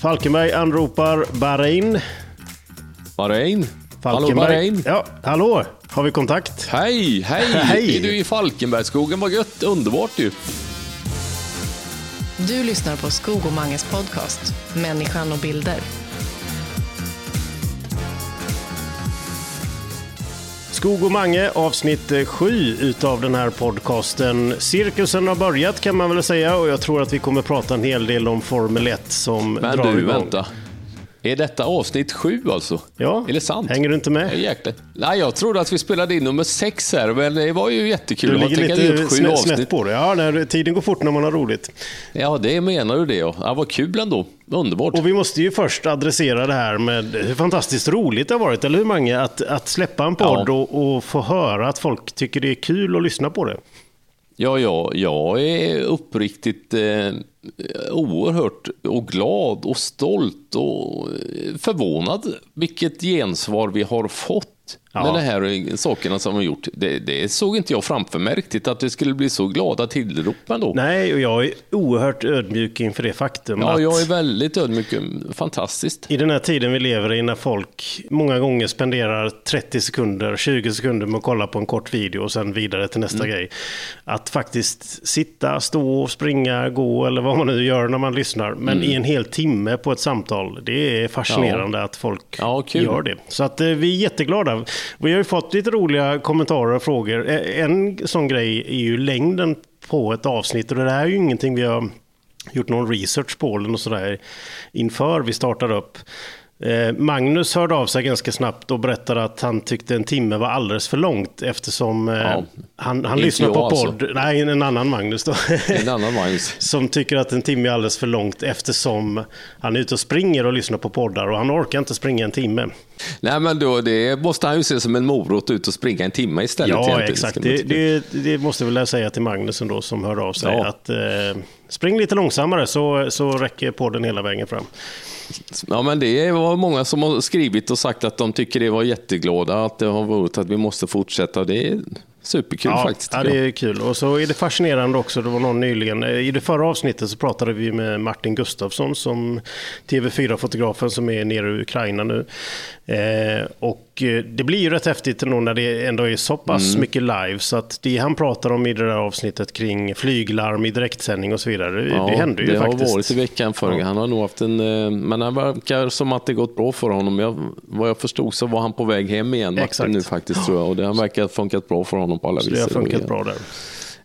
Falkenberg anropar Bahrain. Bahrain? Hallå Falkenberg. Bahrain? Ja, hallå. Har vi kontakt? Hej, hej! Hej. Är du i Falkenbergsskogen? Vad gött, underbart ju. Du lyssnar på Skog och Manges podcast Människan och bilder. Skog och Mange, avsnitt 7 utav den här podcasten. Cirkusen har börjat kan man väl säga och jag tror att vi kommer prata en hel del om Formel 1 som Men drar du, igång. vänta. Är detta avsnitt sju alltså? Ja, Är det sant? hänger du inte med? Jäklar. Nej, jag trodde att vi spelade in nummer sex här, men det var ju jättekul. Du ligger lite snett, snett på det. Ja, när, tiden går fort när man har roligt. Ja, det menar du det ja. ja vad kul ändå. Underbart. Och vi måste ju först adressera det här med hur fantastiskt roligt det har varit, eller hur många? Att, att släppa en podd Ja. och, och få höra att folk tycker det är kul att lyssna på det. Ja, ja, jag är uppriktigt eh, oerhört och glad och stolt och eh, förvånad vilket gensvar vi har fått. Ja. med de här sakerna som har gjort. Det, det såg inte jag framför mig riktigt, att det skulle bli så glada tillrop ändå. Nej, och jag är oerhört ödmjuk inför det faktum Ja, att jag är väldigt ödmjuk. Fantastiskt. i den här tiden vi lever i när folk många gånger spenderar 30 sekunder, 20 sekunder med att kolla på en kort video och sen vidare till nästa Mm. grej. Att faktiskt sitta, stå, springa, gå eller vad man nu gör när man lyssnar. Men Mm. i en hel timme på ett samtal. Det är fascinerande att folk Ja, gör det. Så att eh, vi är jätteglada. Vi har ju fått lite roliga kommentarer och frågor. Eh, En sån grej är ju längden på ett avsnitt och det där är ju ingenting vi har gjort någon research på eller något sådär inför vi startar upp. Eh, Magnus hörde av sig ganska snabbt och berättade att han tyckte en timme var alldeles för långt eftersom eh, Ja. han, han lyssnar på alltså. podd. Nej, en annan Magnus då. En annan Magnus. som tycker att en timme är alldeles för långt eftersom han är ute och springer och lyssnar på poddar och han orkar inte springa en timme. Nej, men då, det måste han ju se som en morot ut och springa en timme istället. Ja, egentligen, exakt. Det, det, det måste väl jag säga till Magnus ändå som hörde av sig. Ja. Att, eh, spring lite långsammare så, så räcker podden hela vägen fram. Ja, men det var många som har skrivit och sagt att de tycker det var jätteglada, att det har varit att vi måste fortsätta. Det superkul ja, faktiskt. Ja, det är kul. Och så är det fascinerande också, det var någon nyligen, i det förra avsnittet så pratade vi med Martin Gustafsson som TV4-fotografen som är nere i Ukraina nu. Eh, och eh, det blir ju rätt häftigt ändå när det ändå är så pass Mm. mycket live. Så att det han pratar om i det där avsnittet kring flyglarm i direktsändning och så vidare, det, det händer ju det faktiskt. har varit i veckan förr. Han har nog haft en... eh, Men det verkar som att det gått bra för honom. Jag, vad jag förstod så var han på väg hem igen, Exakt. nu faktiskt tror jag. Och det har verkar ha funkat bra för honom på alla vis. det har funkat bra där.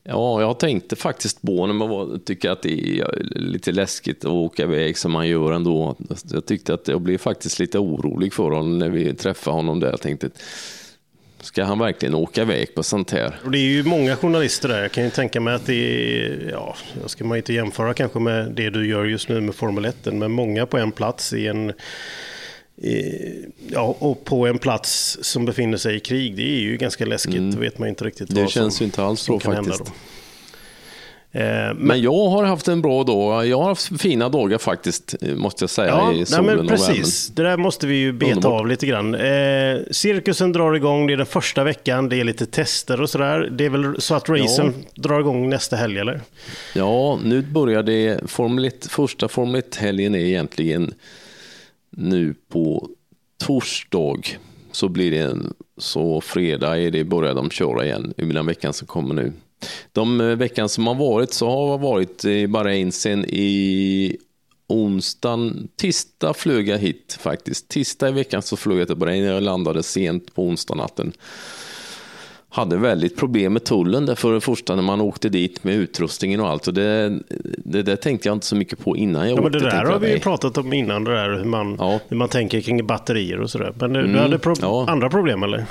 Ja, jag tänkte faktiskt på när man var, tycker att det är lite läskigt att åka iväg som man gör ändå. Jag tyckte att jag blev faktiskt lite orolig för honom när vi träffade honom där. Jag tänkte, ska han verkligen åka iväg på sånt här? Och det är ju många journalister där. Jag kan ju tänka mig att det är, ja, jag ska man inte jämföra kanske med det du gör just nu med Formel 1, men många på en plats i en, ja, och på en plats som befinner sig i krig. Det är ju ganska läskigt, då vet man inte riktigt Mm. Det vad känns som, ju inte alls hända faktiskt. då. Eh, men, Men jag har haft en bra dag. Jag har haft fina dagar faktiskt, måste jag säga, Ja, i nej, solen men och precis. Det där måste vi ju beta Underbart. av lite grann. Eh, cirkusen drar igång, det är den första veckan, det är lite tester och sådär. Det är väl så att racen drar igång nästa helg, eller? Ja, nu börjar det. Formel 1, första Formel 1-helgen är egentligen nu på torsdag. Så blir det en, så fredag är det, börjar de köra igen i den veckan som kommer nu. De eh, veckan som har varit så har jag varit eh, i Bahrain sen i onsdagen, tisdag flög jag hit faktiskt. Tisdag i veckan så flög jag till Bahrain, jag landade sent på onsdag natten. Hade väldigt problem med tullen där för det första när man åkte dit med utrustningen och allt. Och det, det där tänkte jag inte så mycket på innan jag Ja, men åkte. det där har vi ju pratat om innan, det där, hur, man, Ja. hur man tänker kring batterier och sådär. Men du, du Mm, hade pro- ja. andra problem eller?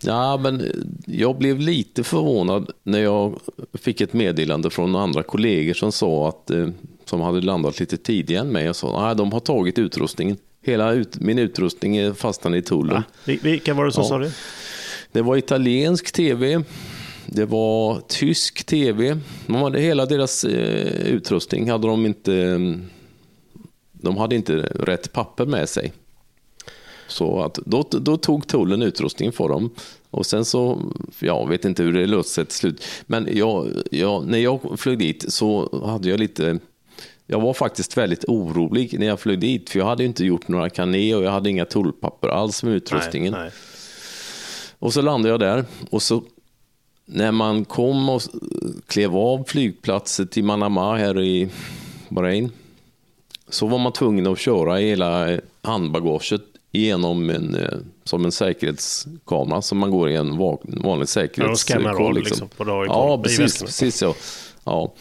Ja, men jag blev lite förvånad när jag fick ett meddelande från andra kollegor som sa att eh, som hade landat lite tidigare än mig och sa att de har tagit utrustningen. Hela ut, min utrustning är fastnade i tullen. Vil- Vilka var det som Ja. sa det? Det var italiensk tv, det var tysk tv. De hade hela deras eh, utrustning hade de inte. eh, De hade inte rätt papper med sig. Så att då, då tog tullen utrustningen för dem. Och sen så, jag vet inte hur det löste sig till slut. Men jag, jag, när jag flög dit så hade jag lite Jag var faktiskt väldigt orolig när jag flög dit, för jag hade inte gjort några kané och jag hade inga tullpapper alls med utrustningen. Nej, nej. Och så landade jag där och så när man kom och klev av flygplatsen till Manama här i Bahrain så var man tvungen att köra hela handbagaget genom en, eh, som en säkerhetskamera som man går i en va- vanlig Ja, scannar av liksom i Ja, precis. precis ja. ja.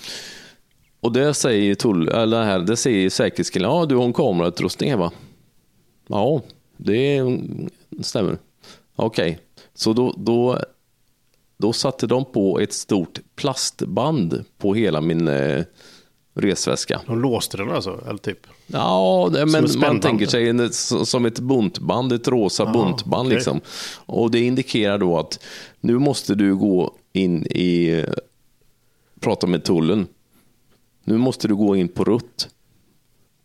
Och det säger, tull, eller här, det säger säkerhetskillen, ja du har en kamerautrustning här va? Ja, det stämmer. Okej, så då, då, då satte de på ett stort plastband på hela min eh, resväska. De låste den alltså? Eller typ? Ja, ett men man tänker sig en, som ett buntband, ett rosa buntband. okej. Liksom. Och det indikerar då att nu måste du gå in i, prata med tullen. Nu måste du gå in på rutt.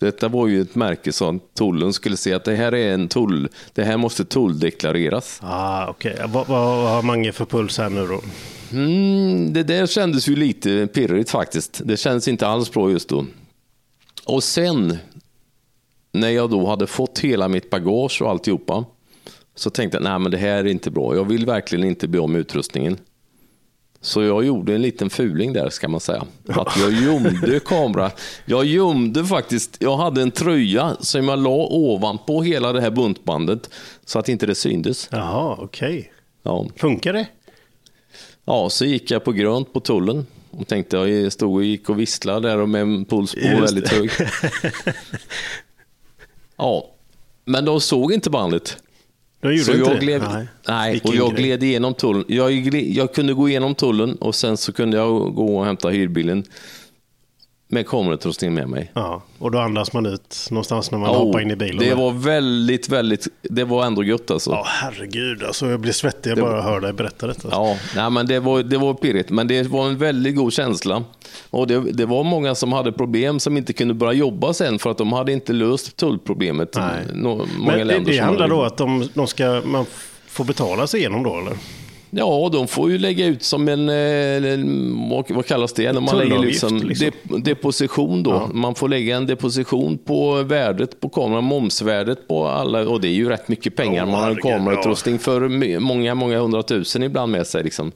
Detta var ju ett märke så att tullen skulle se att det här är en tull, det här måste tulldeklareras. Ah, Okej, vad, vad har Mange för puls här nu då? Mm, det där kändes ju lite pirrigt faktiskt. Det kändes inte alls bra just då. Och sen, när jag då hade fått hela mitt bagage och alltihopa, så tänkte jag, nej men det här är inte bra. Jag vill verkligen inte bli med utrustningen. Så jag gjorde en liten fuling där ska man säga. Att jag gömde kamera. Jag gömde faktiskt, jag hade en tröja som jag la ovanpå hela det här buntbandet så att inte det syndes. Jaha, okej. Ja. Funkar det? Ja, så gick jag på grönt på tullen och tänkte jag stod och gick och visslade där och med en puls på Just väldigt hög. ja, men de såg inte bandet. De gjorde så inte jag det? gled, nej, Vilken och jag grej. gled igenom tullen. Jag, jag kunde gå igenom tullen och sen så kunde jag gå och hämta hyrbilen med kamerautrustning med mig. Ja, och då andas man ut någonstans när man Oh, hoppar in i bilen. det var väldigt, väldigt, det var ändå gött alltså. Ja, herregud. Alltså, jag blir svettig jag bara hör dig berätta detta. Ja, nej, men det var, det var pirrigt, men det var en väldigt god känsla. Och det, det var många som hade problem som inte kunde börja jobba sen för att de hade inte löst tullproblemet. Nej. Nå, många Men det, länder det handlar hade- då att de, de ska, man får betala sig igenom då, eller? Ja, de får ju lägga ut som en, eh, en vad, kallas det? När man lägger ut som liksom. dep, deposition då. Man får lägga en deposition på värdet på kameran, momsvärdet på alla, och det är ju rätt mycket pengar. Åh, man har en kamerautrustning för my- många, många hundratusen ibland med sig. Liksom.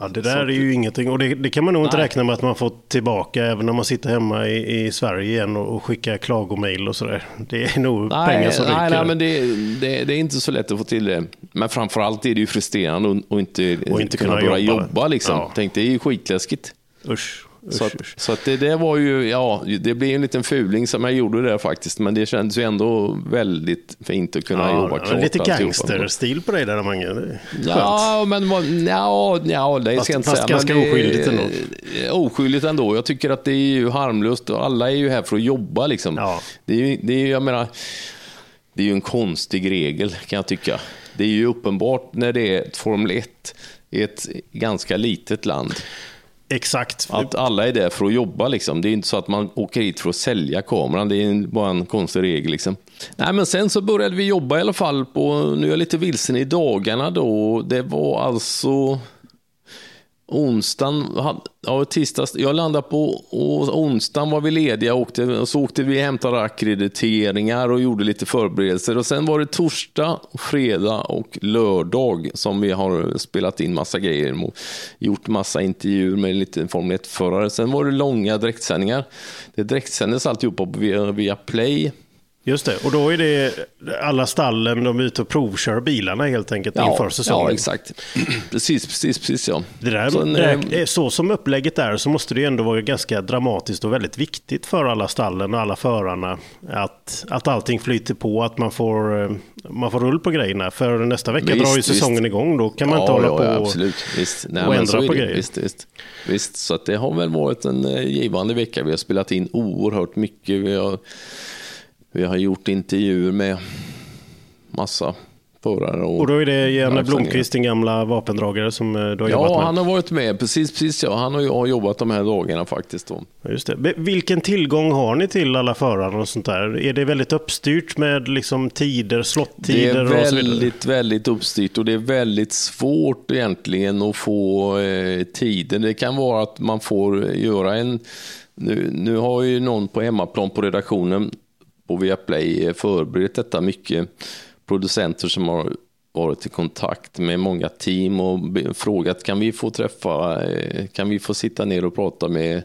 Ja, det där är ju ingenting. Och det, det kan man nog inte Nej. räkna med att man får tillbaka även när man sitter hemma i, i Sverige igen och, och skickar klagomail och sådär. Det är nog pengar Nej, som nej, ryker. nej men det, det, det är inte så lätt att få till det. Men framförallt är det ju frustrerande att inte, Och inte kunna, kunna börja jobba. jobba. liksom. Ja. Tänk, det är ju skitläskigt. Usch, usch, Så, att, så att det, det var ju, ja, det blev en liten fuling som jag gjorde där faktiskt. Men det kändes ju ändå väldigt fint att kunna jobba Ja, klart. lite gangsterstil på dig där, Mange. Är. Ja, men ja, ja, det Fast- inte fast säga. ganska det- oskyldigt ändå. Oskyldigt ändå. Jag tycker att det är ju harmlöst. och Alla är ju här för att jobba liksom. Ja. Det är ju, det är, jag menar, det är ju en konstig regel kan jag tycka. Det är ju uppenbart när det är ett Formel 1 i ett ganska litet land. Exakt. Att alla är där för att jobba liksom. Det är inte så att man åker hit för att sälja kameran. Det är bara en konstig regel liksom. Nej, men sen så började vi jobba i alla fall på, nu är jag lite vilsen i dagarna då. Det var alltså onsdagen, ja tisdags, jag landade på och onsdagen var vi lediga och åkte, och så åkte vi och hämtade akkrediteringar och gjorde lite förberedelser. Och sen var det torsdag, fredag och lördag som vi har spelat in massa grejer gjort massa intervjuer med lite Formel 1-förare. Sen var det långa direktsändningar. Det direktsändes alltihopa via, via Play. Just det, och då är det alla stallen, de är ute och provkör bilarna helt enkelt inför säsongen. ja, exakt. precis, precis, precis ja. Det där, Sen, det eh, så som upplägget är så måste det ändå vara ganska dramatiskt och väldigt viktigt för alla stallen och alla förarna att, att allting flyter på, att man får, eh, man får rull på grejerna. För nästa vecka Visst, drar ju visst. säsongen igång, då kan man inte hålla på ja, och, absolut. Visst. Nej, och ändra så på det. grejer. Visst, visst. visst, så att det har väl varit en eh, givande vecka. Vi har spelat in oerhört mycket. Vi har, vi har gjort intervjuer med massa förare. Och, och då är det Janne. Blomqvist, din gamla vapendragare som eh, du har jobbat Ja, med. han har varit med. Precis, precis ja. Han och jag har jobbat de här dagarna faktiskt. Då. Just det. Vilken tillgång har ni till alla förare och sånt där? Är det väldigt uppstyrt med liksom tider, Det slottider är och så vidare? väldigt, väldigt uppstyrt och det är väldigt svårt egentligen att få eh, tiden. Det kan vara att man får göra en nu, nu har ju någon på hemmaplan på redaktionen på Viaplay förberett detta mycket. Producenter som har varit i kontakt med många team och frågat kan vi få träffa, eh, kan vi få sitta ner och prata med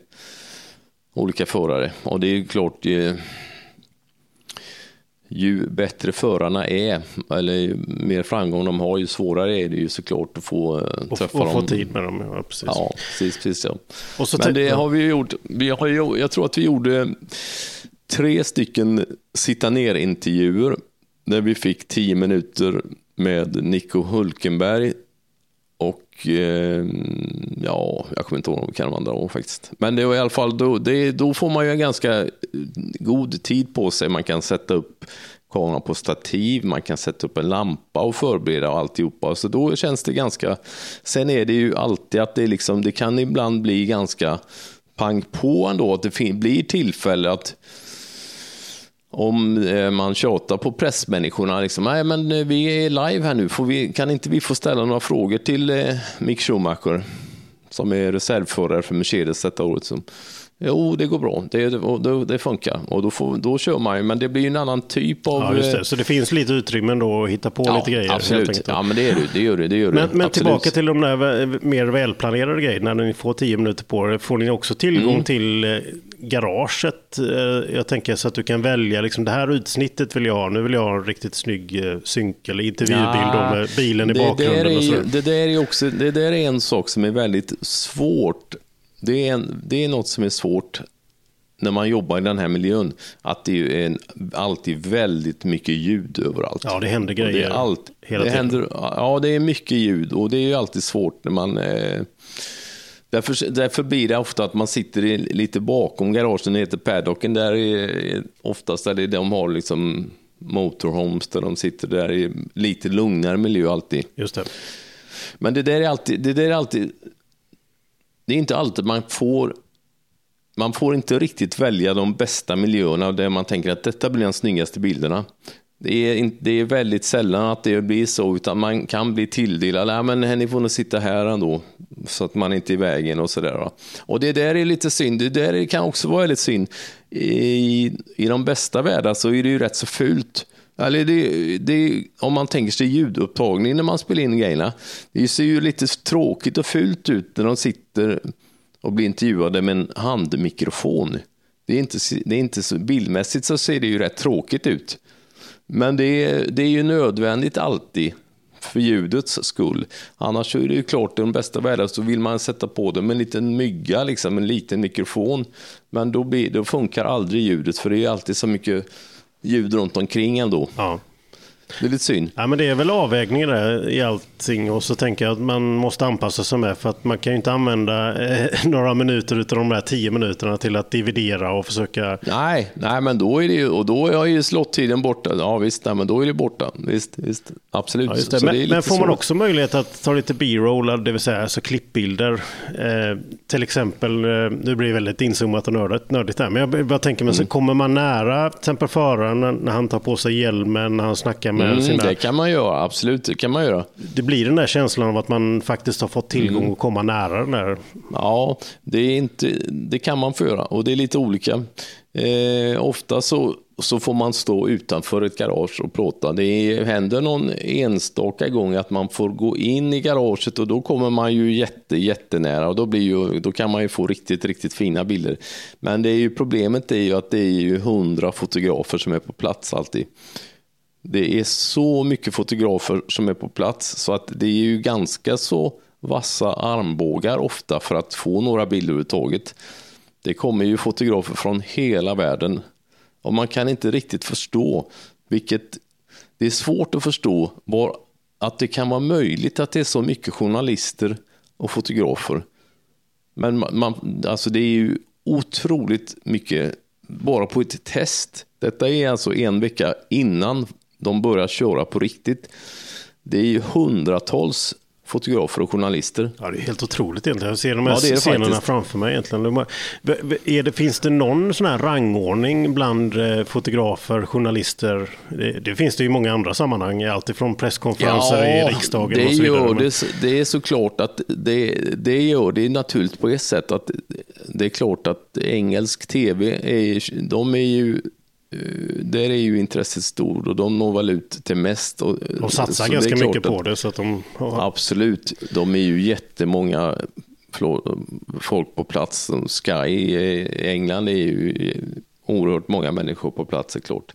olika förare. Och det är ju klart, ju, ju bättre förarna är, eller ju mer framgång de har, ju svårare är det ju såklart att få och, träffa och dem. få tid med dem. Ja, precis. Ja, precis. precis ja. Och Men det har vi gjort. Vi har, jag tror att vi gjorde tre stycken sitta ner-intervjuer där vi fick tio minuter med Nico Hulkenberg och eh, ja, jag kommer inte ihåg vilka de andra var faktiskt. Men det var i alla fall, då, det, då får man ju en ganska eh, god tid på sig. Man kan sätta upp kameran på stativ, man kan sätta upp en lampa och förbereda och alltihopa. Så då känns det ganska... Sen är det ju alltid att det, liksom, det kan ibland bli ganska pang på ändå. Att det blir tillfälle att om eh, man tjatar på pressmänniskorna, liksom, nej men eh, vi är live här nu, får vi, kan inte vi få ställa några frågor till eh, Mick Schumacher, som är reservförare för Mercedes detta året? Som, jo, det går bra, det, det, det funkar, och då, får, då kör man ju, men det blir en annan typ av... Ja, just eh, det. Så det finns lite utrymme då att hitta på ja, lite grejer. Absolut, ja men det är det, det gör det. det, gör Men, det. men absolut. tillbaka till de där vä- mer välplanerade grejerna, när ni får tio minuter på er. Får ni också tillgång Mm. till eh, garaget? Eh, Jag tänker så att du kan välja, liksom, det här utsnittet vill jag ha. Nu vill jag ha en riktigt snygg eh, synk eller intervjubild då med bilen i bakgrunden. Där och så. är, det där är också, det där är en sak som är väldigt svårt. Det är, en, det är något som är svårt när man jobbar i den här miljön. Att det är en, alltid väldigt mycket ljud överallt. Ja, det händer Och det grejer är allt, hela det tiden. händer, Ja, det är mycket ljud och det är ju alltid svårt när man... Eh, därför, därför blir det ofta att man sitter i, lite bakom garagen, det heter paddocken, där är oftast där det- de har liksom motorhomes där de sitter där i lite lugnare miljö alltid. Just det. Men det där är alltid, det där är alltid, det är inte alltid man får, man får inte riktigt välja de bästa miljöerna där man tänker att detta blir de snyggaste bilderna. Det är, det är väldigt sällan att det blir så, utan man kan bli tilldelad, nej men ni får nog sitta här ändå, så att man inte är i vägen och sådär. där. Och det där är lite synd, det där kan också vara väldigt synd. I, i de bästa världar så är det ju rätt så fult. Alltså det, det, om man tänker sig ljudupptagning när man spelar in grejerna. Det ser ju lite tråkigt och fult ut när de sitter och blir intervjuade med en handmikrofon. Det är inte, det är inte så, bildmässigt så ser det ju rätt tråkigt ut. Men det är, det är ju nödvändigt alltid för ljudets skull. Annars är det ju klart, i de bästa världar så vill man sätta på dem en liten mygga, liksom, en liten mikrofon. Men då, blir, då funkar aldrig ljudet, för det är alltid så mycket ljud runt omkring ändå. Ja. Det är lite synd. Ja, men det är väl avvägningar där i allting och så tänker jag att man måste anpassa sig med för att man kan ju inte använda eh, några minuter utav de där tio minuterna till att dividera och försöka Nej, nej, men då är det ju, och då är ju slottiden borta. Ja visst, nej, men då är det borta. Visst, visst absolut. Ja, det. Så Men, men får man svårt. också möjlighet att ta lite b-roll, det vill säga alltså klippbilder? Eh, till exempel, eh, nu blir det väldigt inzoomat och nördigt, nördigt här, men jag bara tänker mig, så Mm. kommer man nära till exempel föraren när, när han tar på sig hjälmen, när han snackar med Mm, sina... det kan man göra, absolut. Det kan man göra. Det blir den där känslan av att man faktiskt har fått tillgång Mm. och komma nära den där. Ja, det, är inte, det kan man få göra och det är lite olika. Eh, ofta så, så får man stå utanför ett garage och prata. Det är, händer någon enstaka gång att man får gå in i garaget och då kommer man ju jätte, jättenära och då, blir ju, då kan man ju få riktigt, riktigt fina bilder. Men det är ju, problemet är ju att det är ju hundra fotografer som är på plats alltid. Det är så mycket fotografer som är på plats så att det är ju ganska så vassa armbågar ofta för att få några bilder överhuvudtaget. Det kommer ju fotografer från hela världen och man kan inte riktigt förstå vilket... Det är svårt att förstå var, att det kan vara möjligt att det är så mycket journalister och fotografer. Men man, man, alltså det är ju otroligt mycket bara på ett test. Detta är alltså en vecka innan de börjar köra på riktigt. Det är ju hundratals fotografer och journalister. Ja, det är helt otroligt egentligen. Jag ser de här Ja, det är scenerna faktiskt. framför mig egentligen. Är det, finns det någon sån här rangordning bland eh, fotografer, journalister? Det, det finns det ju i många andra sammanhang, alltifrån presskonferenser i riksdagen det och så vidare. Gör det, det är såklart att det, det gör det naturligt på ett sätt att det är klart att engelsk tv, är, de är ju där är ju intresset stort och de når väl ut till mest. Och, de satsar ganska mycket på det. Så att de, ja. Absolut, de är ju jättemånga folk på plats. Sky i England är ju oerhört många människor på plats, är klart.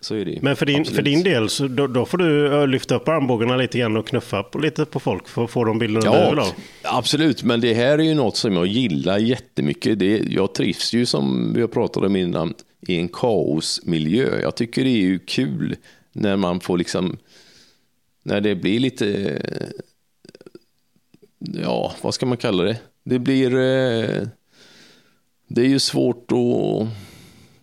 Så är det. Men för din, för din del, så då, då, får du lyfta upp armbågarna lite grann och knuffa på, lite på folk för att få de bilderna ja, du vill. Absolut, men det här är ju något som jag gillar jättemycket. Det, jag trivs ju som vi har pratat om innan i en kaosmiljö. Jag tycker det är ju kul när man får liksom, när det blir lite, ja, vad ska man kalla det? Det blir, eh, det är ju svårt att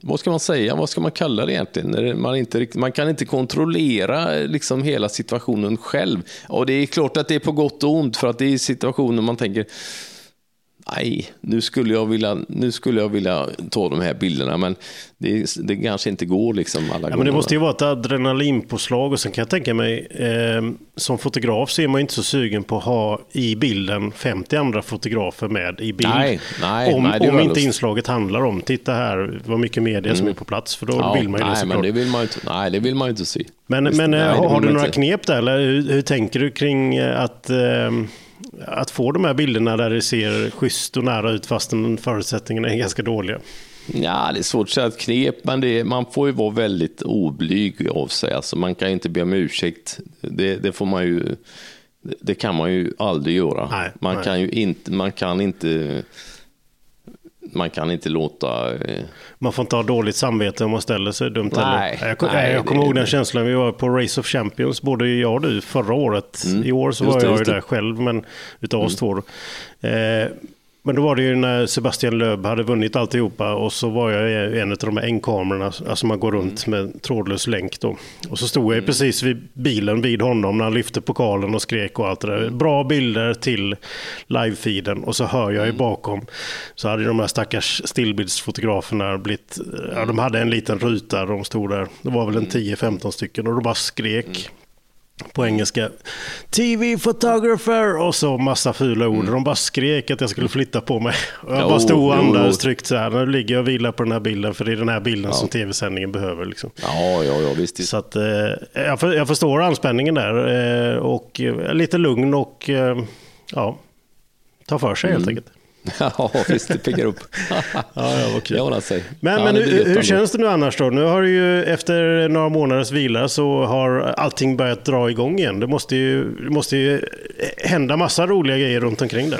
vad ska man säga, vad ska man kalla det egentligen? Man, inte, man kan inte kontrollera liksom hela situationen själv. Och det är klart att det är på gott och ont, för att det är situationer man tänker, nej, nu skulle jag vilja, nu skulle jag vilja ta de här bilderna, men det, det kanske inte går liksom alla ja, gånger. Men det måste ju vara ett adrenalinpåslag och sen kan jag tänka mig, eh, som fotograf så är man inte så sugen på att ha i bilden 50 andra fotografer med i bild. Nej, nej, om nej, om inte inslaget handlar om, titta här vad mycket media mm. som är på plats, för då ja, vill man ju nej, det men det vill man inte, Nej, det vill man inte se. Men, men nej, har, har du några knep där, eller hur, hur tänker du kring eh, att eh, att få de här bilderna där det ser schysst och nära ut fastän förutsättningarna är ganska dåliga? Ja, det är svårt att säga ett knep, men det, man får ju vara väldigt oblyg av sig. Alltså, man kan inte be om ursäkt. Det, det får man ju, det kan man ju aldrig göra. Nej, man, nej. Kan ju inte, man kan inte man kan inte låta... Eh, man får inte ha dåligt samvete om man ställer sig dumt nej, heller. Jag, nej, jag kommer ihåg den känslan, vi var på Race of Champions, både jag och du, förra året. Mm, I år så var jag ju där själv, men utav oss mm. två. Eh, men då var det ju när Sebastian Löb hade vunnit alltihopa och så var jag en av de här ängkamerorna, alltså man går runt mm. med trådlös länk då. Och så stod jag mm. precis vid bilen vid honom när han lyfte pokalen och skrek och allt det där. Bra bilder till livefeeden och så hör jag ju mm. bakom så hade de här stackars stillbildsfotograferna blivit, ja de hade en liten ruta, de stod där, det var väl en 10-15 mm. stycken och de bara skrek på engelska. TV photographer och så massa fula ord. Mm. De bara skrek att jag skulle flytta på mig. Och jag jo, bara stod och andades tryggt så här. Nu ligger jag och vilar på den här bilden för det är den här bilden ja. som tv-sändningen behöver. Liksom. Ja, ja, ja, visst. Så att, eh, jag, för, jag förstår anspänningen där eh, och eh, lite lugn och eh, ja, ta för sig mm. helt enkelt. Ja, visst, det piggar upp. ja, ja, vad kul. Sig. Men, ja, men hur, hur känns det nu annars då? Nu har du ju efter några månaders vila så har allting börjat dra igång igen. Det måste ju, det måste ju hända massa roliga grejer runt omkring där.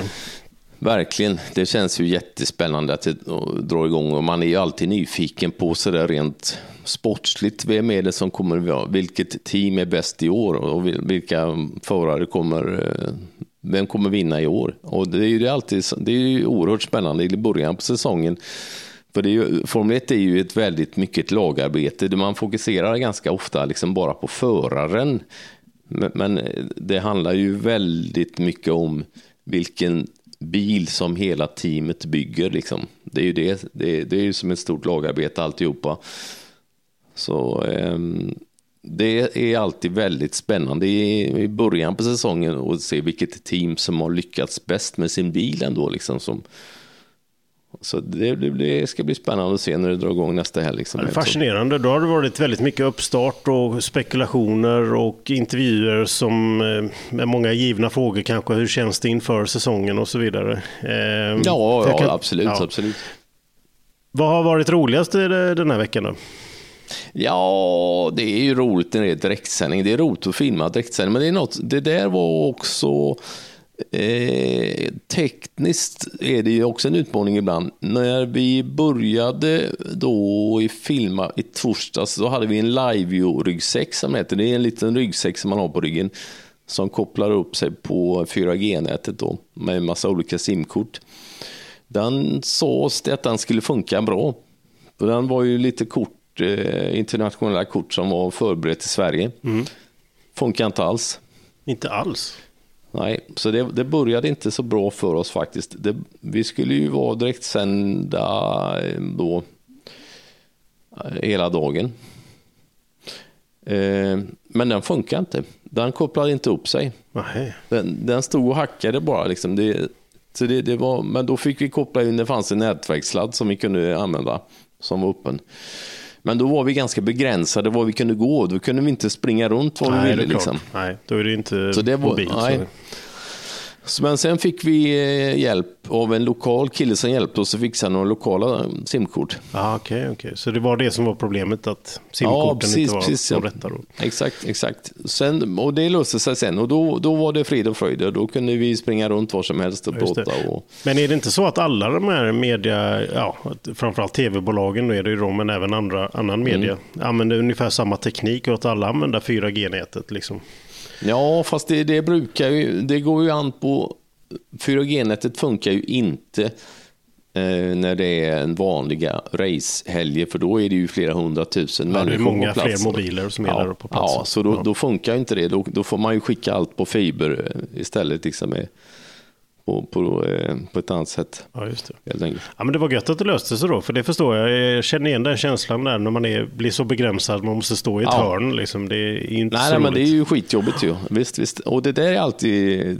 Verkligen. Det känns ju jättespännande att det drar igång och man är ju alltid nyfiken på sådär rent sportsligt. Vem är det som kommer, vilket team är bäst i år och vilka förare kommer eh, vem kommer vinna i år? Och det är ju alltid, det är ju oerhört spännande i början på säsongen. För det är ju, Formel 1 är ju ett väldigt mycket ett lagarbete man fokuserar ganska ofta liksom bara på föraren. Men, eh, det handlar ju väldigt mycket om vilken bil som hela teamet bygger. Liksom. Det är ju det, det, det är ju som ett stort lagarbete alltihopa. Så ehm, det är alltid väldigt spännande i, början på säsongen att se vilket team som har lyckats bäst med sin bil ändå. Liksom, som, så det, det, ska bli spännande att se när det drar igång nästa helg. Liksom. fascinerande. Då har det varit väldigt mycket uppstart och spekulationer och intervjuer som eh, med många givna frågor kanske. Hur känns det inför säsongen och så vidare? Eh, ja, ja kan, absolut, ja. absolut. Vad har varit roligast den här veckan då? Ja, det är ju roligt när det är direktsändning. Det är roligt att filma direktsändning, men det, är något, det där var också eh, tekniskt är det ju också en utmaning ibland. När vi började då i filma i torsdags så hade vi en Liveview-ryggsäck som heter. Det är en liten ryggsäck som man har på ryggen som kopplar upp sig på 4G-nätet då med en massa olika simkort. Den sades det att den skulle funka bra. Den var ju lite kort eh, internationella kort som var förberett i Sverige. Mm. Funkar inte alls. Inte alls? Nej, så det, det började inte så bra för oss faktiskt. Det, vi skulle ju vara direktsända eh, då eh, hela dagen. Eh, men den funkar inte. Den kopplade inte upp sig. Den, den stod och hackade bara. Liksom. Det, Så det, det var, men då fick vi koppla in, det fanns en nätverkssladd som vi kunde använda som var öppen. Men då var vi ganska begränsade var vi kunde gå. Då kunde vi inte springa runt var vi ville. Liksom. Nej, då är det inte Så det var, mobil. nej. Så. Men sen fick vi eh, hjälp av en lokal kille som hjälpte oss att fixa några lokala simkort. Ah, Okej, okej. Så det var det som var problemet, att simkorten inte var de ja. rätta då? Exakt, exakt. Sen, och det löste sig sen och då, då var det frid och fröjd. Då kunde vi springa runt var som helst och plåta. Och, Men är det inte så att alla de här media, ja, framförallt tv-bolagen, då är det ju de, men även andra, annan media, Mm. använder ungefär samma teknik och att alla använder 4G-nätet? Liksom. Ja, fast det, det brukar ju, det går ju an på, 4G-nätet funkar ju inte eh, när det är en vanliga racehelger, för då är det ju flera hundratusen Ja, det är människor många på fler mobiler som är ja, där på platsen. Ja, så då, Ja. då funkar ju inte det. Då, då får man ju skicka allt på fiber eh, istället, liksom med, på, på, eh, på ett annat sätt. Ja, just det. Helt enkelt. Ja, men det var gött att det löste sig då, för det förstår jag. Jag känner igen den känslan där när man är, blir så begränsad, man måste stå i ett Ja. hörn. Liksom. Det är inte Nej, så nej men det är ju skitjobbigt ju. Visst, visst. Och det där är alltid,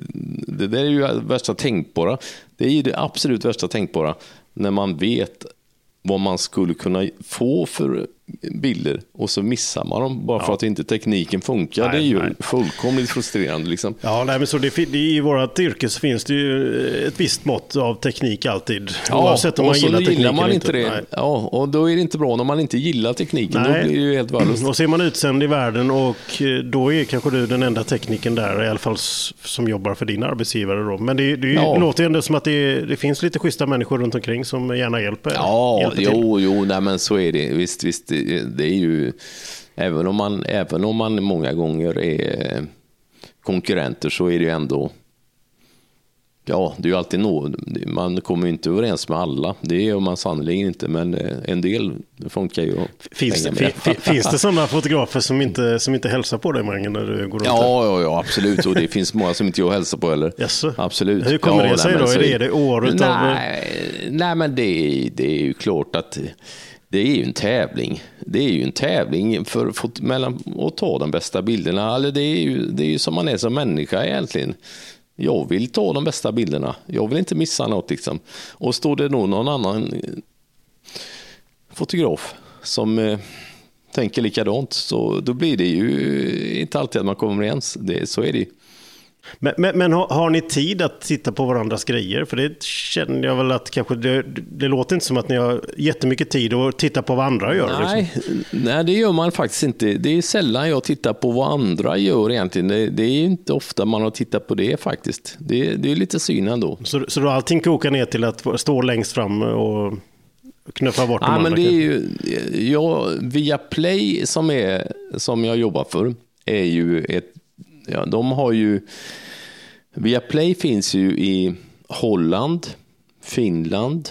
det där är ju värsta tänkbara. Det är ju det absolut värsta tänkbara när man vet vad man skulle kunna få för bilder och så missar man dem bara för att inte tekniken funkar. Nej, det är ju nej. fullkomligt frustrerande. Liksom. Ja, nej, men så det, I vårt yrke så finns det ju ett visst mått av teknik alltid. Oavsett om man så gillar tekniken gillar man inte det. Nej. Ja, och då är det inte bra när man inte gillar tekniken. Nej. Då blir det ju helt värdelöst. Och så är man utsänd i världen och eh, då är kanske du den enda tekniken där, i alla fall som jobbar för din arbetsgivare. Då. Men det, det Ja. låter ju ändå som att det, det finns lite schyssta människor runt omkring som gärna hjälper. Ja, hjälper till. jo, jo, nej, men så är det. Visst, visst, det, är ju, även om, man, även om man många gånger är konkurrenter så är det ju ändå, ja, det är ju alltid något, man kommer ju inte överens med alla, det gör man sannerligen inte, men eh, en del funkar ju Finns, det, finns det sådana fotografer som inte, som inte hälsar på dig, Mange, när du går runt? Ja, ja, ja, absolut. Och det finns många som inte jag hälsar på heller. Jaså? Absolut. Hur kommer ja, det sig nej, då? så Är det, är det året av... nej, nej, men det, det är ju klart att det är ju en tävling. Det är ju en tävling för, för, mellan att ta de bästa bilderna. Eller det, är ju, det är ju som man är som människa egentligen. Jag vill ta de bästa bilderna. Jag vill inte missa något. Liksom. Och står det nog någon annan eh, fotograf som eh, tänker likadant så då blir det ju inte alltid att man kommer överens. Det, så är det ju. Men, men, men har, har ni tid att titta på varandras grejer? För det känner jag väl att kanske det, det låter inte som att ni har jättemycket tid att titta på vad andra gör. Liksom. Nej, nej, det gör man faktiskt inte. Det är sällan jag tittar på vad andra gör egentligen. Det, det är inte ofta man har tittat på det faktiskt. Det, det är lite synd ändå. Så, så då allting kokar ner till att stå längst fram och knuffa bort de Ja, men andra? det är ju, ja, via Play som, är, som jag jobbar för är ju ett, ja, de har ju, Viaplay finns ju i Holland, Finland,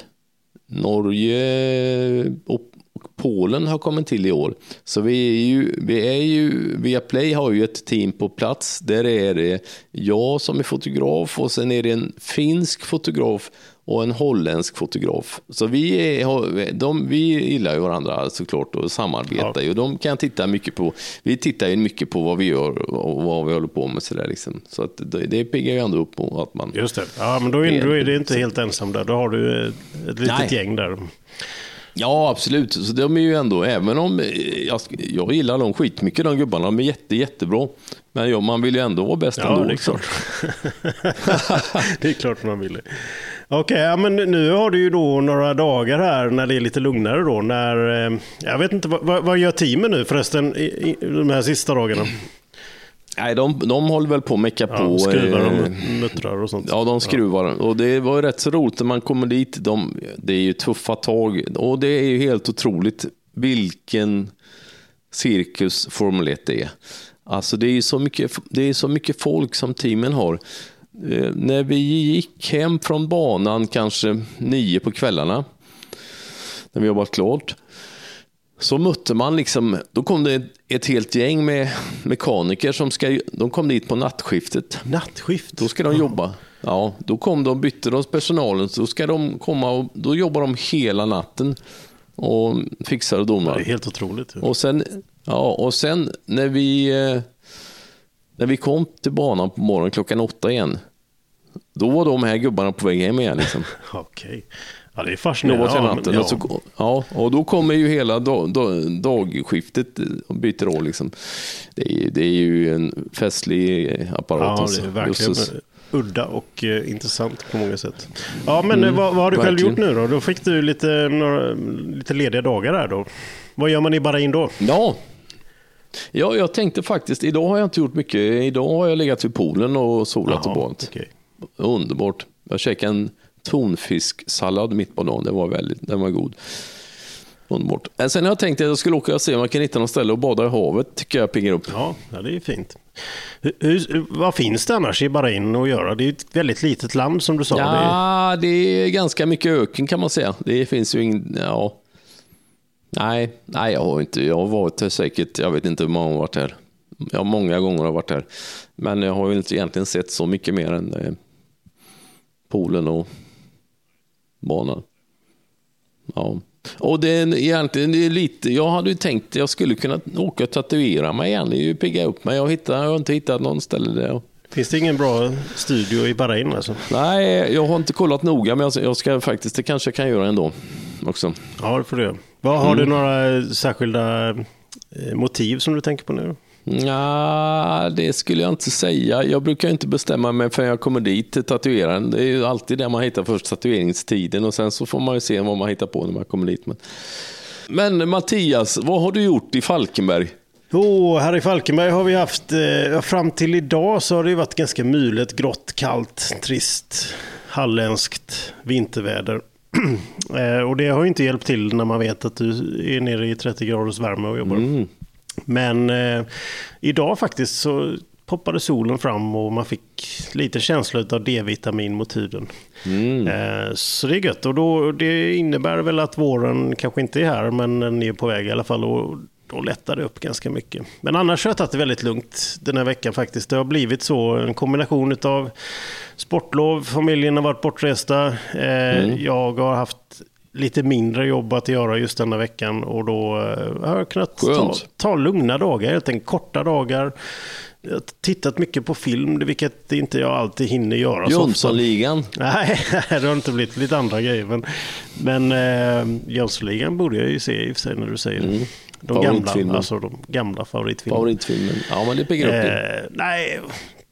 Norge och Polen har kommit till i år. Så vi är ju, vi är ju, Viaplay har ju ett team på plats. Där är det jag som är fotograf och sen är det en finsk fotograf och en holländsk fotograf. Så vi, är, de, vi gillar ju varandra såklart och samarbetar ju. De kan titta mycket på, vi tittar ju mycket på vad vi gör och vad vi håller på med. Så, där liksom. så att det, det piggar ju ändå upp på att man... Just det. Ja, men då är, då är det inte helt ensam där. Då har du ett, ett litet Nej. gäng där. Ja, absolut. Så de är ju ändå, även om eh, jag, jag gillar dem skitmycket, de gubbarna, de är jätte, jättebra. Men ja, man vill ju ändå vara bäst Ja, ändå. det är klart. det är klart man vill. Okej, ja, men nu har du ju då några dagar här när det är lite lugnare då. När, eh, jag vet inte, vad, vad- gör teamen nu förresten de här sista dagarna? Nej, de, de håller väl på att mecka Ja, på. skruvar eh, och muttrar och sånt. Ja, de skruvar. Och det var ju rätt så roligt när man kommer dit. De, det är ju tuffa tag. Och det är ju helt otroligt vilken cirkus Formel 1 är. Alltså det är så mycket, det är så mycket folk som teamen har. Eh, när vi gick hem från banan kanske nio på kvällarna, när vi jobbat klart, så mötte man liksom, då kom det ett, helt gäng med mekaniker som ska, de kom dit på nattskiftet. Nattskift. Då ska de jobba. Ja, då kom de, bytte de personalen, så ska de komma och då jobbar de hela natten och fixar och Det är donar. helt otroligt. Och sen, ja, och sen när vi, eh, när vi kom till banan på morgonen klockan åtta igen, Då var de här gubbarna på väg hem igen. Liksom. Okej. Ja, det är fascinerande. Ja, natten. men- Och, så, ja, och då kommer ju hela dag, dag, dagskiftet och byter roll. Liksom. Det, är, ju- det är ju en festlig apparat. Ja, alltså. det är verkligen Jösses. udda och eh, intressant på många sätt. Ja, men eh, vad, vad har du själv Mm, verkligen. gjort nu då? Då fick du lite, några, lite lediga dagar där då. Vad gör man i Bahrain då? Ja. ja, jag tänkte faktiskt, idag har jag inte gjort mycket. Idag har jag legat vid poolen och solat och Jaha, badat. okej. Underbart. Jag käkade en tonfisksallad mitt på dagen. Det var väldigt, den var god. Underbart. Sen har jag tänkt att jag skulle åka och se om jag kan hitta något ställe och bada i havet. tycker jag piggar upp. Ja, ja, det är fint. Hur, hur, vad finns det annars i Bahrain att göra? Det är ett väldigt litet land som du sa. Det är, Ja, det är ganska mycket öken kan man säga. Det finns ju ingen, ja. Nej, nej jag har inte, jag har varit här säkert, jag vet inte hur många gånger jag har varit här. Ja, många gånger har jag varit här. Men jag har ju inte egentligen sett så mycket mer än eh, poolen och banan. Ja. Och det är egentligen det är lite, jag hade ju tänkt jag skulle kunna åka och tatuera mig igen, det är ju pigga upp mig. Jag, hittar, jag har inte hittat någon ställe där jag Finns det ingen bra studio i Bahrain alltså? Nej, jag har inte kollat noga, men jag- ska faktiskt, det kanske jag kan göra ändå. Också. Ja, det får du göra. Har Mm. du några särskilda eh, motiv som du tänker på nu? Ja, det skulle jag inte säga. Jag brukar inte bestämma mig förrän jag kommer dit till tatueraren. Det är ju alltid där man hittar först tatueringstiden och sen så får man ju se vad man hittar på när man kommer dit. Men, men Mattias, vad har du gjort i Falkenberg? Jo, här i Falkenberg har vi haft, eh, fram till idag så har det varit ganska mulet, grått, kallt, trist, halländskt vinterväder. eh, och det har ju inte hjälpt till när man vet att du är nere i 30 graders värme och jobbar. Mm. Men eh, idag faktiskt så poppade solen fram och man fick lite känsla av D-vitamin mot huden. Mm. Eh, så det är gött och då, det innebär väl att våren kanske inte är här men den är på väg i alla fall. Och då lättar det upp ganska mycket. Men annars har jag tagit det väldigt lugnt den här veckan faktiskt. Det har blivit så en kombination av sportlov, familjen har varit bortresta. Eh, Jag har haft lite mindre jobb att göra just denna veckan och då eh, har jag kunnat ta, ta lugna dagar, helt enkelt korta dagar. Jag har tittat mycket på film, vilket inte jag alltid hinner göra. Jönssonligan. Nej, det har inte blivit lite andra grejer. Men, men eh, Jönssonligan borde jag ju se i och för sig när du säger det. De gamla, alltså de gamla favoritfilmerna. Favoritfilmen. Ja, men det upp det. Eh, nej,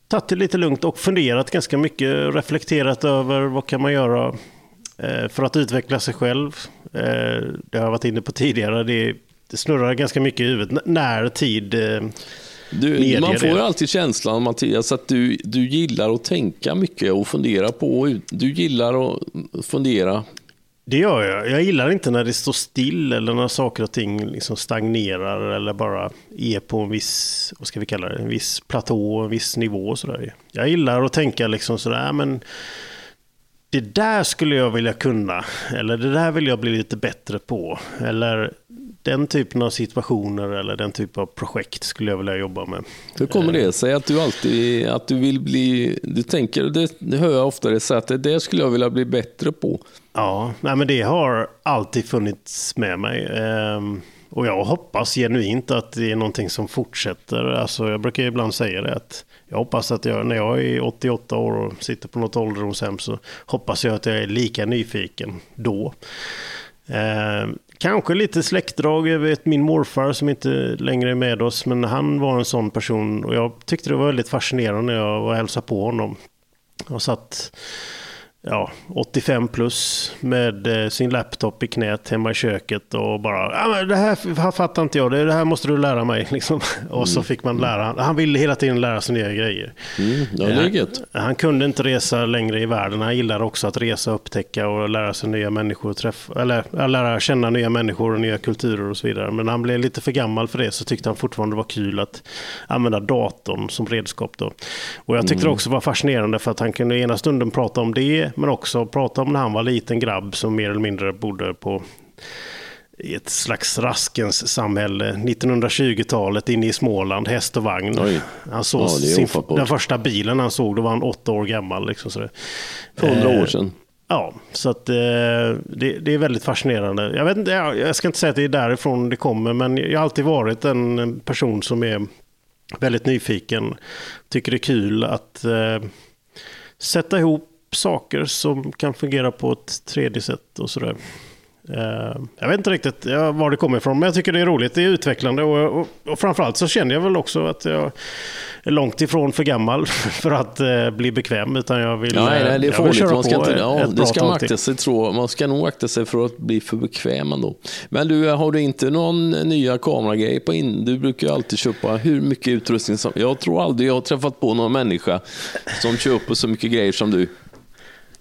tagit det lite lugnt och funderat ganska mycket. Reflekterat över vad kan man göra för att utveckla sig själv. Eh, det har jag varit inne på tidigare. Det, det snurrar ganska mycket i huvudet. När tid... Eh, Du, man får ju alltid känslan Mattias att du, du gillar att tänka mycket och fundera på. Du gillar att fundera. Det gör jag. Jag gillar inte när det står still eller när saker och ting liksom stagnerar eller bara är på en viss, vad ska vi kalla det, en viss platå, en viss nivå. Sådär. Jag gillar att tänka liksom sådär, men det där skulle jag vilja kunna. Eller det där vill jag bli lite bättre på. Eller den typen av situationer eller den typen av projekt skulle jag vilja jobba med. Hur kommer det sig att du alltid att du vill bli, du tänker, det, det hör jag ofta dig säga att det där skulle jag vilja bli bättre på. Ja, nej, men det har alltid funnits med mig. Och jag hoppas genuint att det är någonting som fortsätter. Alltså, jag brukar ibland säga det att jag hoppas att jag, när jag är 88 år och sitter på något ålderdomshem så hoppas jag att jag är lika nyfiken då. Eh, kanske lite släktdrag. Jag vet min morfar som inte längre är med oss, men han var en sån person och jag tyckte det var väldigt fascinerande när jag var och hälsade på honom. Jag satt ja, 85 plus med eh, sin laptop i knät hemma i köket och bara men det här fattar inte jag, det, här måste du lära mig. Liksom. Och så fick man lära, han ville hela tiden lära sig nya grejer. Mm, det är gött. Han kunde inte resa längre i världen. Han gillade också att resa, upptäcka och lära sig nya människor. Träffa, eller lära känna nya människor och nya kulturer och så vidare. Men när han blev lite för gammal för det så tyckte han fortfarande det var kul att använda datorn som redskap. Då. Och jag tyckte det också var fascinerande för att han kunde ena stunden prata om det men också prata om när han var liten grabb som mer eller mindre bodde på i ett slags raskens samhälle. 1920-talet inne i Småland, häst och vagn. Oj. Han såg Ja, sin, den första bilen han såg, då var han åtta år gammal. Liksom, så det. För hundra Eh, år sedan. Ja, så att, eh, det, det är väldigt fascinerande. Jag, vet inte, jag, jag ska inte säga att det är därifrån det kommer, men jag har alltid varit en person som är väldigt nyfiken. Tycker det är kul att eh, sätta ihop saker som kan fungera på ett 3D-sätt och sådär. Eh, jag vet inte riktigt var det kommer ifrån, men jag tycker det är roligt. Det är utvecklande och, och, och framförallt så känner jag väl också att jag är långt ifrån för gammal för att eh, bli bekväm. Utan jag vill, ja, nej, nej, det är farligt. Man ska, inte, ja, det ska man akta sig, tror Man ska nog akta sig för att bli för bekväm ändå. Men du, har du inte någon nya kameragrej på in? Du brukar ju alltid köpa hur mycket utrustning som... Jag tror aldrig jag har träffat på någon människa som köper så mycket grejer som du.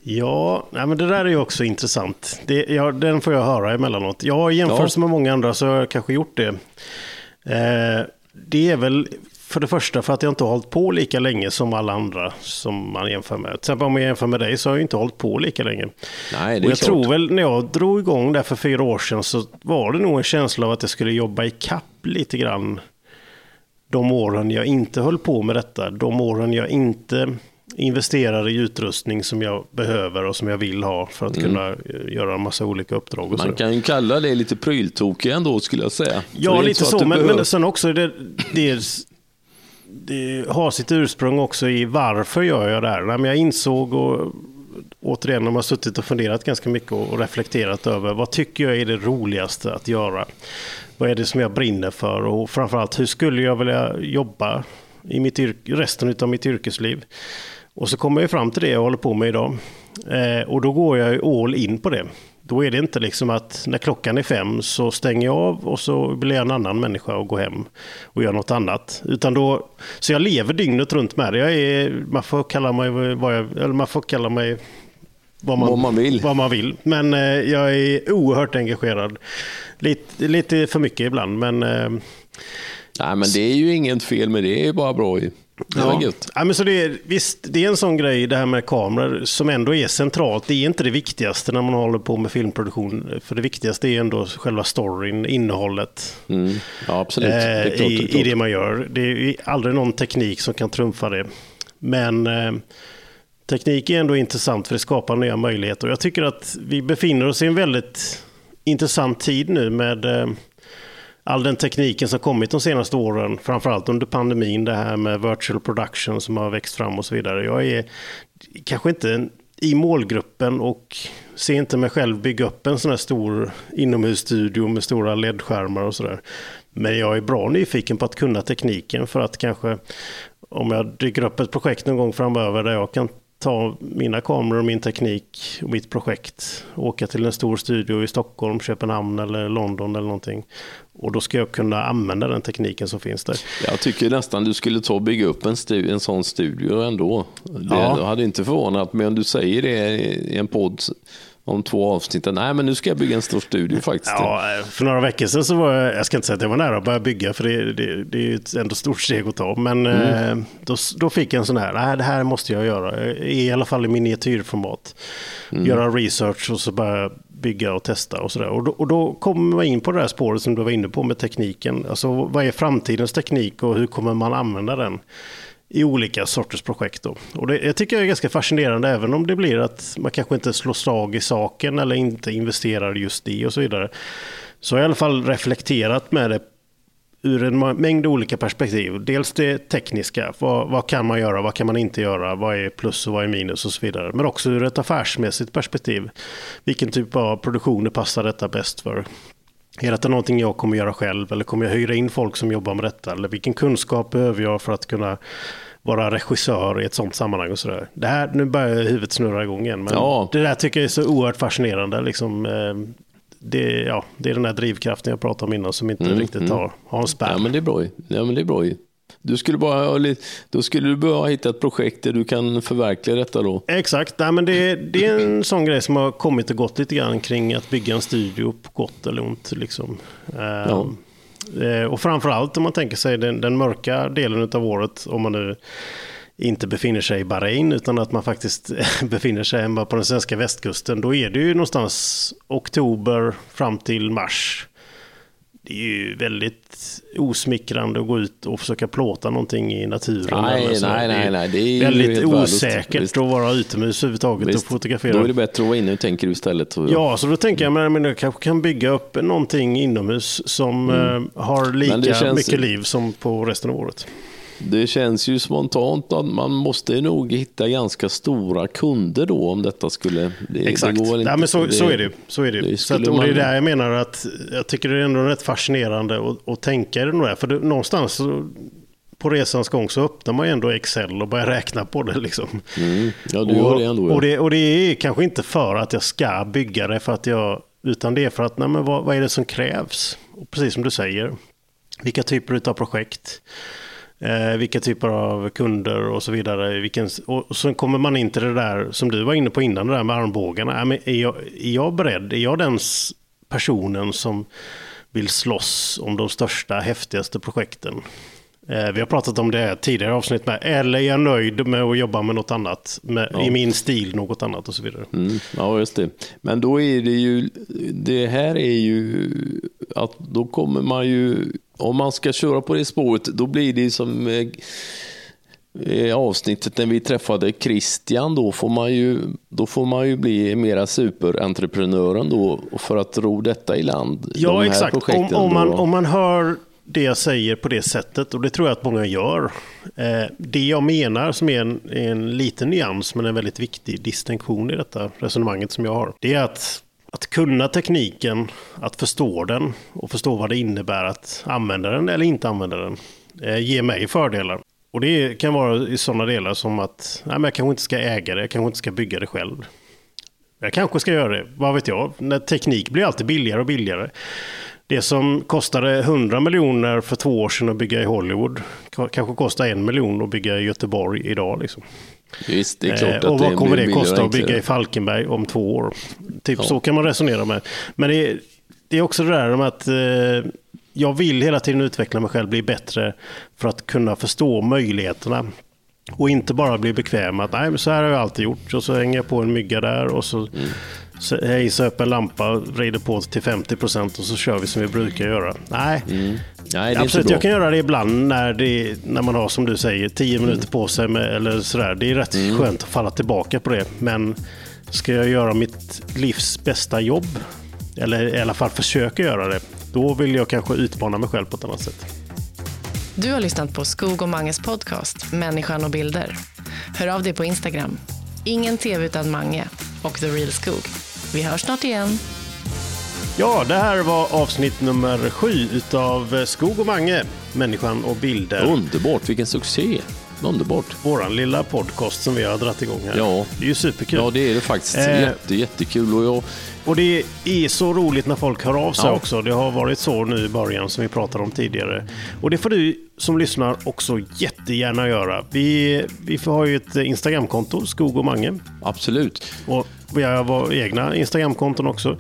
Ja, nej, men det där är ju också intressant. Det, ja, den får jag höra emellanåt. Jag har jämfört ja. med många andra så har jag kanske gjort det. Eh, det är väl för det första för att jag inte har hållit på lika länge som alla andra som man jämför med. Till exempel om jag jämför med dig så har jag inte hållit på lika länge. Nej, det är och jag klart. tror väl när jag drog igång där för fyra år sedan så var det nog en känsla av att jag skulle jobba i kapp lite grann de åren jag inte höll på med detta. De åren jag inte investerar i utrustning som jag behöver och som jag vill ha för att mm. kunna eh, göra en massa olika uppdrag. Man kan ju kalla det lite pryltokig ändå skulle jag säga. Ja, lite så, så men, men sen också det, det, det, har sitt ursprung också i varför gör jag det här. Men jag insåg och återigen har man suttit och funderat ganska mycket och reflekterat över vad tycker jag är det roligaste att göra? Vad är det som jag brinner för och framförallt hur skulle jag vilja jobba i mitt resten av mitt yrkesliv? Och så kommer jag fram till det jag håller på med idag. Eh, och då går jag all in på det. Då är det inte liksom att när klockan är fem så stänger jag av och så blir jag en annan människa och går hem och gör något annat. Utan då, så jag lever dygnet runt med det. Jag är, man får kalla mig vad jag, eller man får kalla mig vad man, vad man, vill. Vad man vill. Men eh, jag är oerhört engagerad. Lite, lite för mycket ibland, men... Eh, Nej, men det är ju inget fel med det, det är bara bra ju. Det var ja. Ja, men så det är, visst, det är en sån grej det här med kameror som ändå är centralt. Det är inte det viktigaste när man håller på med filmproduktion. För det viktigaste är ändå själva storyn, innehållet. Mm. Ja, absolut. Det är klart, det. I, I det man gör. Det är aldrig någon teknik som kan trumfa det. Men eh, teknik är ändå intressant för det skapar nya möjligheter. Jag tycker att vi befinner oss i en väldigt intressant tid nu med eh, all den tekniken som kommit de senaste åren, framförallt under pandemin, det här med virtual production som har växt fram och så vidare. Jag är kanske inte i målgruppen och ser inte mig själv bygga upp en sån här stor inomhusstudio med stora LED-skärmar och sådär. Men jag är bra nyfiken på att kunna tekniken för att kanske om jag dyker upp ett projekt någon gång framöver där jag kan ta mina kameror och min teknik och mitt projekt, åka till en stor studio i Stockholm, Köpenhamn eller London eller någonting. Och då ska jag kunna använda den tekniken som finns där. Jag tycker nästan du skulle ta och bygga upp en, stu en sån studio ändå. Det ja. hade inte förvånat mig om du säger det i en podd om två avsnitt. Nej, men nu ska jag bygga en stor studio faktiskt. Ja, för några veckor sedan så var jag, jag ska inte säga att jag var nära att börja bygga, för det, det, det är ju ett ändå stort steg att ta. Men mm. eh, då, då fick jag en sån här, nej det här måste jag göra, i alla fall i miniatyrformat. Mm. Göra research och så börja bygga och testa och sådär. Och och då kommer man in på det här spåret som du var inne på med tekniken. Alltså vad är framtidens teknik och hur kommer man använda den? i olika sorters projekt. Då. Och det jag tycker jag är ganska fascinerande, även om det blir att man kanske inte slår slag i saken eller inte investerar just i och så vidare. Så har i alla fall reflekterat med det ur en mängd olika perspektiv. Dels det tekniska, vad, vad, kan man göra, vad kan man inte göra, vad är plus och vad är minus och så vidare. Men också ur ett affärsmässigt perspektiv. Vilken typ av produktioner passar detta bäst för? Är detta någonting jag kommer göra själv eller kommer jag hyra in folk som jobbar med detta? Eller vilken kunskap behöver jag för att kunna vara regissör i ett sånt sammanhang och sådär. Det här, nu börjar huvudet snurra igång igen, men ja. det där tycker jag är så oerhört fascinerande. Liksom, eh, det, ja, det är den här drivkraften jag pratade om innan som inte mm, riktigt mm. har, har en spärr. Ja, men det är bra. Ja, men det är bra. Du skulle bara, då skulle du behöva hitta ett projekt där du kan förverkliga detta då? Exakt, Nej, men det, det är en sån grej som har kommit och gått lite grann kring att bygga en studio på gott eller ont. Liksom. Ja. Uh, och framförallt om man tänker sig den, den mörka delen av året, om man nu inte befinner sig i Bahrain utan att man faktiskt befinner sig hemma på den svenska västkusten. Då är det ju någonstans oktober fram till mars det är ju väldigt osmickrande att gå ut och försöka plåta någonting i naturen. Nej, nej, nej, nej. Det är väldigt osäkert att vara utomhus överhuvudtaget Visst. och fotografera. Då är det bättre att vara inne, tänker du istället. Ja, så då tänker jag, men jag kanske kan bygga upp någonting inomhus som mm. uh, har lika känns... mycket liv som på resten av året. Det känns ju spontant att man måste nog hitta ganska stora kunder då om detta skulle... Det, Exakt, det inte- men så, så är det. Så är det. det så att, och det är där jag menar att jag tycker det är ändå rätt fascinerande att, att tänka i det där. För det, någonstans på resans gång så öppnar man ju ändå Excel och börjar räkna på det. Liksom. Mm. Ja, du gör det ändå. Ja. och, det, och det är kanske inte för att jag ska bygga det, för att jag, utan det är för att nej, men vad, vad är det som krävs? Och precis som du säger, vilka typer av projekt? Eh, vilka typer av kunder och så vidare. Vilken, och så kommer man in till det där som du var inne på innan, det där med armbågarna. Är, men är, jag, är jag beredd? Är jag den personen som vill slåss om de största, häftigaste projekten? Eh, vi har pratat om det tidigare avsnitt med. Eller är jag nöjd med att jobba med något annat? Med, I min stil, något annat och så vidare. Mm, ja, just det. Men då är det ju, det här är ju att då kommer man ju, om man ska köra på det spåret, då blir det som eh, eh, avsnittet när vi träffade Christian, då får man ju, då får man ju bli mera superentreprenören då för att ro detta i land. Ja, De exakt. Om, om, man, om man hör det jag säger på det sättet, och det tror jag att många gör. Eh, det jag menar, som är en, en liten nyans, men en väldigt viktig distinktion i detta resonemanget som jag har, det är att, att kunna tekniken, att förstå den och förstå vad det innebär att använda den eller inte använda den, eh, ger mig fördelar. Och det kan vara i sådana delar som att nej, men jag kanske inte ska äga det, jag kanske inte ska bygga det själv. Jag kanske ska göra det, vad vet jag. När teknik blir alltid billigare och billigare. Det som kostade 100 miljoner för två år sedan att bygga i Hollywood kanske kostar en miljon att bygga i Göteborg idag. Liksom. Klart Eh, och vad kommer det kosta att bygga i Falkenberg om två år? Typ Ja. så kan man resonera med. Men det är, det är också det där med att eh, jag vill hela tiden utveckla mig själv, bli bättre för att kunna förstå möjligheterna. Och inte bara bli bekväm att nej, men så här har jag alltid gjort. Och så hänger jag på en mygga där och så Mm. Hejsar upp en lampa, vrider på till 50 procent och så kör vi som vi brukar göra. Nej, Mm. Nej, det är Absolut, jag kan göra det ibland när, det, när man har, som du säger, 10 minuter på sig. Med, eller sådär. Det är rätt Mm. skönt att falla tillbaka på det. Men ska jag göra mitt livs bästa jobb, eller i alla fall försöka göra det, då vill jag kanske utmana mig själv på ett annat sätt. Du har lyssnat på Skog och Manges podcast Människan och bilder. Hör av dig på Instagram. Ingen tv utan Mange och The Real Skog. Vi hörs snart igen. Ja, det här var avsnitt nummer sju utav Skog och Mange, Människan och bilder. Underbart, vilken succé. Underbart. Våran lilla podcast som vi har dragit igång här. Ja. Det är ju superkul. Ja, det är det faktiskt. Eh. Jätte, jättekul. Och jag, Och det är så roligt när folk hör av sig Ja. också. Det har varit så nu i början som vi pratade om tidigare. Och det får du som lyssnar också jättegärna göra. Vi, vi har ju ett Instagramkonto, Skog och Mange. absolut. Och vi har våra egna Instagramkonton också.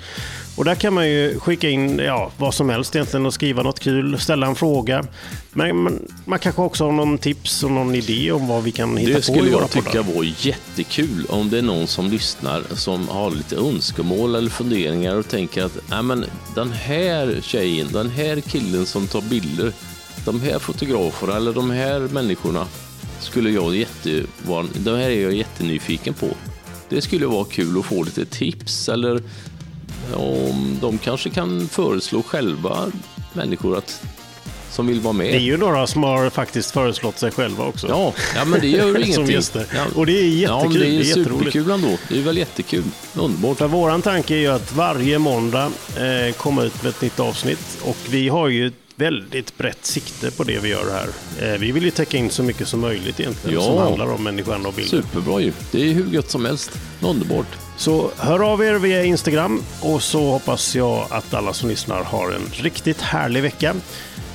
Och där kan man ju skicka in ja, vad som helst egentligen och skriva något kul, ställa en fråga. Men man, man kanske också har någon tips och någon idé om vad vi kan hitta Det på skulle i våra jag tycka poddar. var jättekul om det är någon som lyssnar som har lite önskemål eller funderingar och tänker att Nej, men den här tjejen, den här killen som tar bilder, de här fotograferna eller de här människorna skulle jag jätte, de här är jag jättenyfiken på. Det skulle vara kul att få lite tips eller om de kanske kan föreslå själva människor att, som vill vara med. Det är ju några som har faktiskt föreslått sig själva också. Ja, ja men det gör Som ingenting. gäster. Ja. Och det är jättekul. Ja, det är, det är superkul ändå. Det är väl jättekul. Underbart. Våran tanke är ju att varje måndag eh, komma ut med ett nytt avsnitt. Och vi har ju väldigt brett sikte på det vi gör här. Eh, vi vill ju täcka in så mycket som möjligt egentligen. Ja. Som handlar om människan och bilden. Superbra ju. Det är hur gött som helst. Underbart. Så hör av er via Instagram. Och så hoppas jag att alla som lyssnar har en riktigt härlig vecka.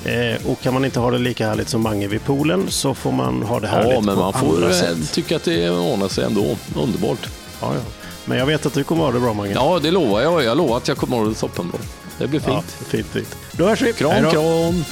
Eh, och kan man inte ha det lika härligt som Mange vid poolen så får man ha det härligt Ja, men på man får eh, sätt. tycka att det ordnar sig ändå. Underbart. Ja, ja. Men jag vet att du kommer ha det bra Mange. Ja, det lovar jag. Jag lovar att jag kommer att ha det toppenbra. Det blir Ja, fint. fint, fint. Då hörs vi. Kram, kram.